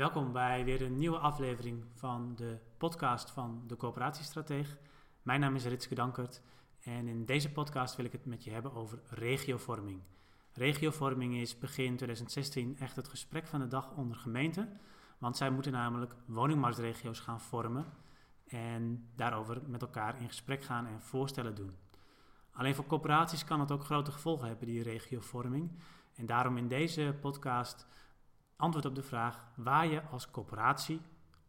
Welkom bij weer een nieuwe aflevering van de podcast van de Coöperatiestrateeg. Mijn naam is Ritske Dankert en in deze podcast wil ik het met je hebben over regiovorming. Regiovorming is begin 2016 echt het gesprek van de dag onder gemeenten, want zij moeten namelijk woningmarktregio's gaan vormen en daarover met elkaar in gesprek gaan en voorstellen doen. Alleen voor corporaties kan het ook grote gevolgen hebben, die regiovorming. En daarom in deze podcast antwoord op de vraag waar je als corporatie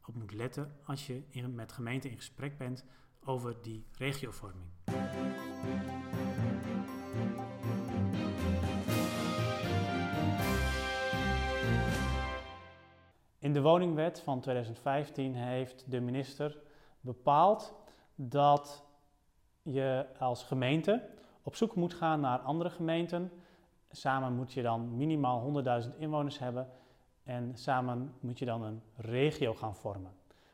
op moet letten als je in, met gemeenten in gesprek bent over die regiovorming. In de woningwet van 2015 heeft de minister bepaald dat je als gemeente op zoek moet gaan naar andere gemeenten. Samen moet je dan minimaal 100.000 inwoners hebben en samen moet je dan een regio gaan vormen.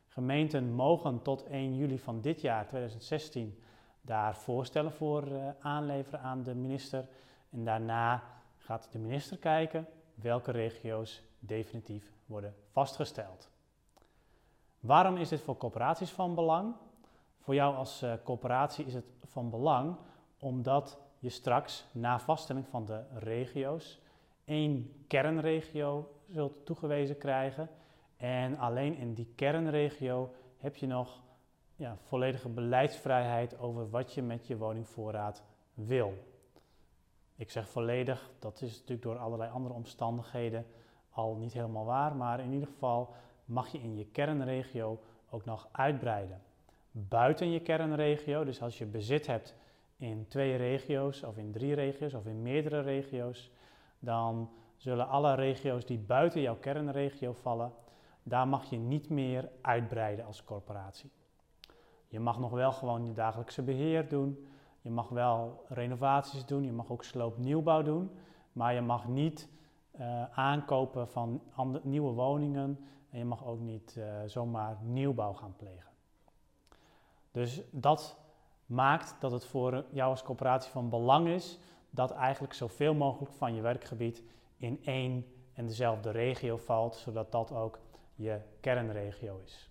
Gemeenten mogen tot 1 juli van dit jaar, 2016, daar voorstellen voor uh, aanleveren aan de minister. En daarna gaat de minister kijken welke regio's definitief worden vastgesteld. Waarom is dit voor corporaties van belang? Voor jou als uh, corporatie is het van belang omdat je straks na vaststelling van de regio's één kernregio zult toegewezen krijgen. En alleen in die kernregio heb je nog ja, volledige beleidsvrijheid over wat je met je woningvoorraad wil. Ik zeg volledig, dat is natuurlijk door allerlei andere omstandigheden al niet helemaal waar, maar in ieder geval mag je in je kernregio ook nog uitbreiden. Buiten je kernregio, dus als je bezit hebt in twee regio's of in drie regio's of in meerdere regio's, dan zullen alle regio's die buiten jouw kernregio vallen, daar mag je niet meer uitbreiden als corporatie. Je mag nog wel gewoon je dagelijkse beheer doen. Je mag wel renovaties doen. Je mag ook sloopnieuwbouw doen. Maar je mag niet uh, aankopen van nieuwe woningen. En je mag ook niet uh, zomaar nieuwbouw gaan plegen. Dus dat maakt dat het voor jou als corporatie van belang is dat eigenlijk zoveel mogelijk van je werkgebied in één en dezelfde regio valt, zodat dat ook je kernregio is.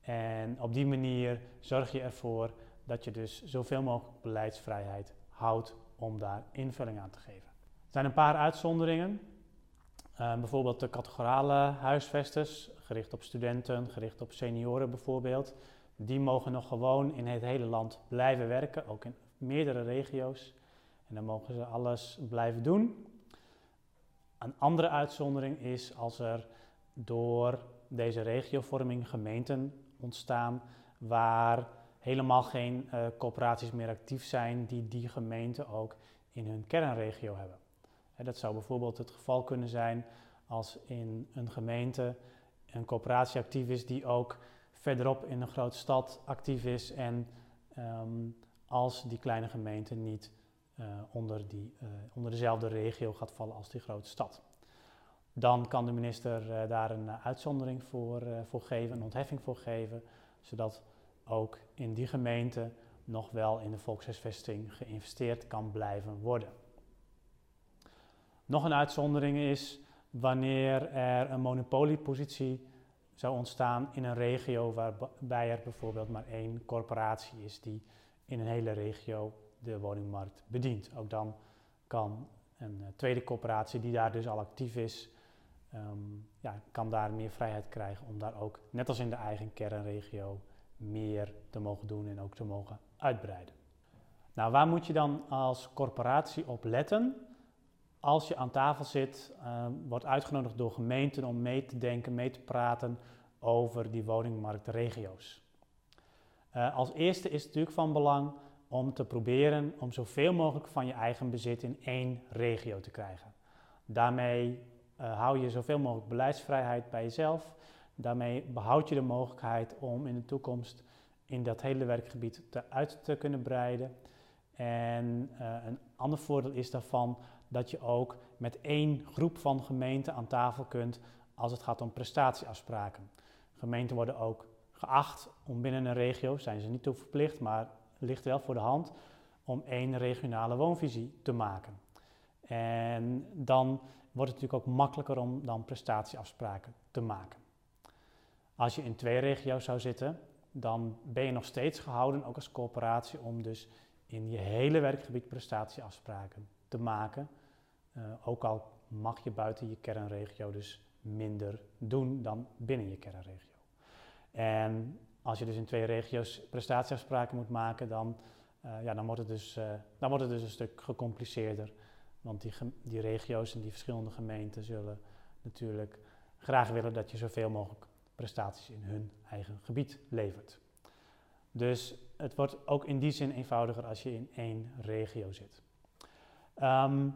En op die manier zorg je ervoor dat je dus zoveel mogelijk beleidsvrijheid houdt om daar invulling aan te geven. Er zijn een paar uitzonderingen. Uh, bijvoorbeeld de categorale huisvesters, gericht op studenten, gericht op senioren bijvoorbeeld. Die mogen nog gewoon in het hele land blijven werken, ook in meerdere regio's. En dan mogen ze alles blijven doen. Een andere uitzondering is als er door deze regiovorming gemeenten ontstaan waar helemaal geen uh, coöperaties meer actief zijn die die gemeente ook in hun kernregio hebben. dat zou bijvoorbeeld het geval kunnen zijn als in een gemeente een coöperatie actief is die ook verderop in een grote stad actief is en um, als die kleine gemeente niet onder, die, uh, onder dezelfde regio gaat vallen als die grote stad. Dan kan de minister uh, daar een uitzondering voor, voor geven, een ontheffing voor geven, zodat ook in die gemeente nog wel in de volkshuisvesting geïnvesteerd kan blijven worden. Nog een uitzondering is wanneer er een monopoliepositie zou ontstaan in een regio waarbij er bijvoorbeeld maar één corporatie is die in een hele regio de woningmarkt bedient. Ook dan kan een uh, tweede corporatie die daar dus al actief is, um, ja, kan daar meer vrijheid krijgen om daar ook, net als in de eigen kernregio, meer te mogen doen en ook te mogen uitbreiden. Nou, waar moet je dan als corporatie op letten? Als je aan tafel zit, uh, wordt uitgenodigd door gemeenten om mee te denken, mee te praten over die woningmarktregio's. Uh, als eerste is het natuurlijk van belang om te proberen om zoveel mogelijk van je eigen bezit in één regio te krijgen. Daarmee uh, hou je zoveel mogelijk beleidsvrijheid bij jezelf. Daarmee behoud je de mogelijkheid om in de toekomst in dat hele werkgebied te, uit te kunnen breiden. En uh, een ander voordeel is daarvan dat je ook met één groep van gemeenten aan tafel kunt als het gaat om prestatieafspraken. Gemeenten worden ook geacht om binnen een regio, zijn ze niet toe verplicht, maar ligt wel voor de hand om één regionale woonvisie te maken. En dan wordt het natuurlijk ook makkelijker om dan prestatieafspraken te maken. Als je in twee regio's zou zitten, dan ben je nog steeds gehouden, ook als coöperatie, om dus in je hele werkgebied prestatieafspraken te maken. Uh, ook al mag je buiten je kernregio dus minder doen dan binnen je kernregio. En als je dus in twee regio's prestatieafspraken moet maken, dan, uh, ja, dan, wordt, het dus, uh, dan wordt het dus een stuk gecompliceerder. Want die, die regio's en die verschillende gemeenten zullen natuurlijk graag willen dat je zoveel mogelijk prestaties in hun eigen gebied levert. Dus het wordt ook in die zin eenvoudiger als je in één regio zit. Um,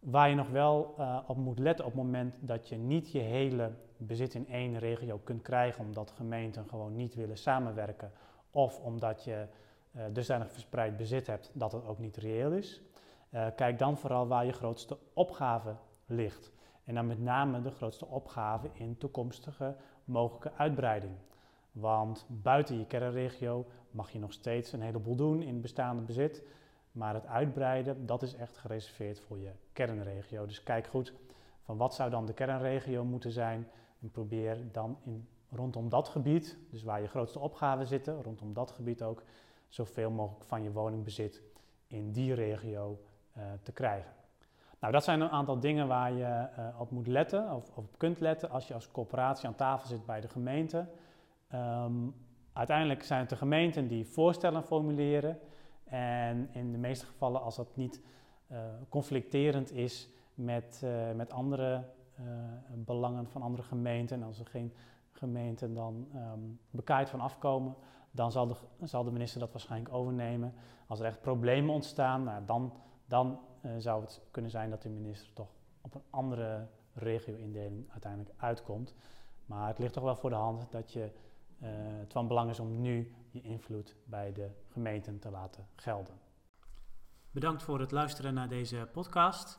waar je nog wel uh, op moet letten op het moment dat je niet je hele bezit in één regio kunt krijgen, omdat gemeenten gewoon niet willen samenwerken, of omdat je uh, dusdanig verspreid bezit hebt dat het ook niet reëel is. Uh, kijk dan vooral waar je grootste opgave ligt. En dan met name de grootste opgave in toekomstige mogelijke uitbreiding. Want buiten je kernregio mag je nog steeds een heleboel doen in bestaande bezit. Maar het uitbreiden, dat is echt gereserveerd voor je kernregio. Dus kijk goed van wat zou dan de kernregio moeten zijn. En probeer dan in, rondom dat gebied, dus waar je grootste opgaven zitten, rondom dat gebied ook zoveel mogelijk van je woningbezit in die regio uh, te krijgen. Nou, dat zijn een aantal dingen waar je uh, op moet letten of, of, op kunt letten als je als coöperatie aan tafel zit bij de gemeente. Um, uiteindelijk zijn het de gemeenten die voorstellen formuleren. En in de meeste gevallen, als dat niet uh, conflicterend is met, met andere belangen van andere gemeenten, en als er geen gemeenten dan um, bekaaid van afkomen, dan zal de, zal de minister dat waarschijnlijk overnemen. Als er echt problemen ontstaan, nou, dan, dan zou het kunnen zijn dat de minister toch op een andere regio-indeling uiteindelijk uitkomt. Maar het ligt toch wel voor de hand dat je uh, het van belang is om nu je invloed bij de gemeenten te laten gelden. Bedankt voor het luisteren naar deze podcast.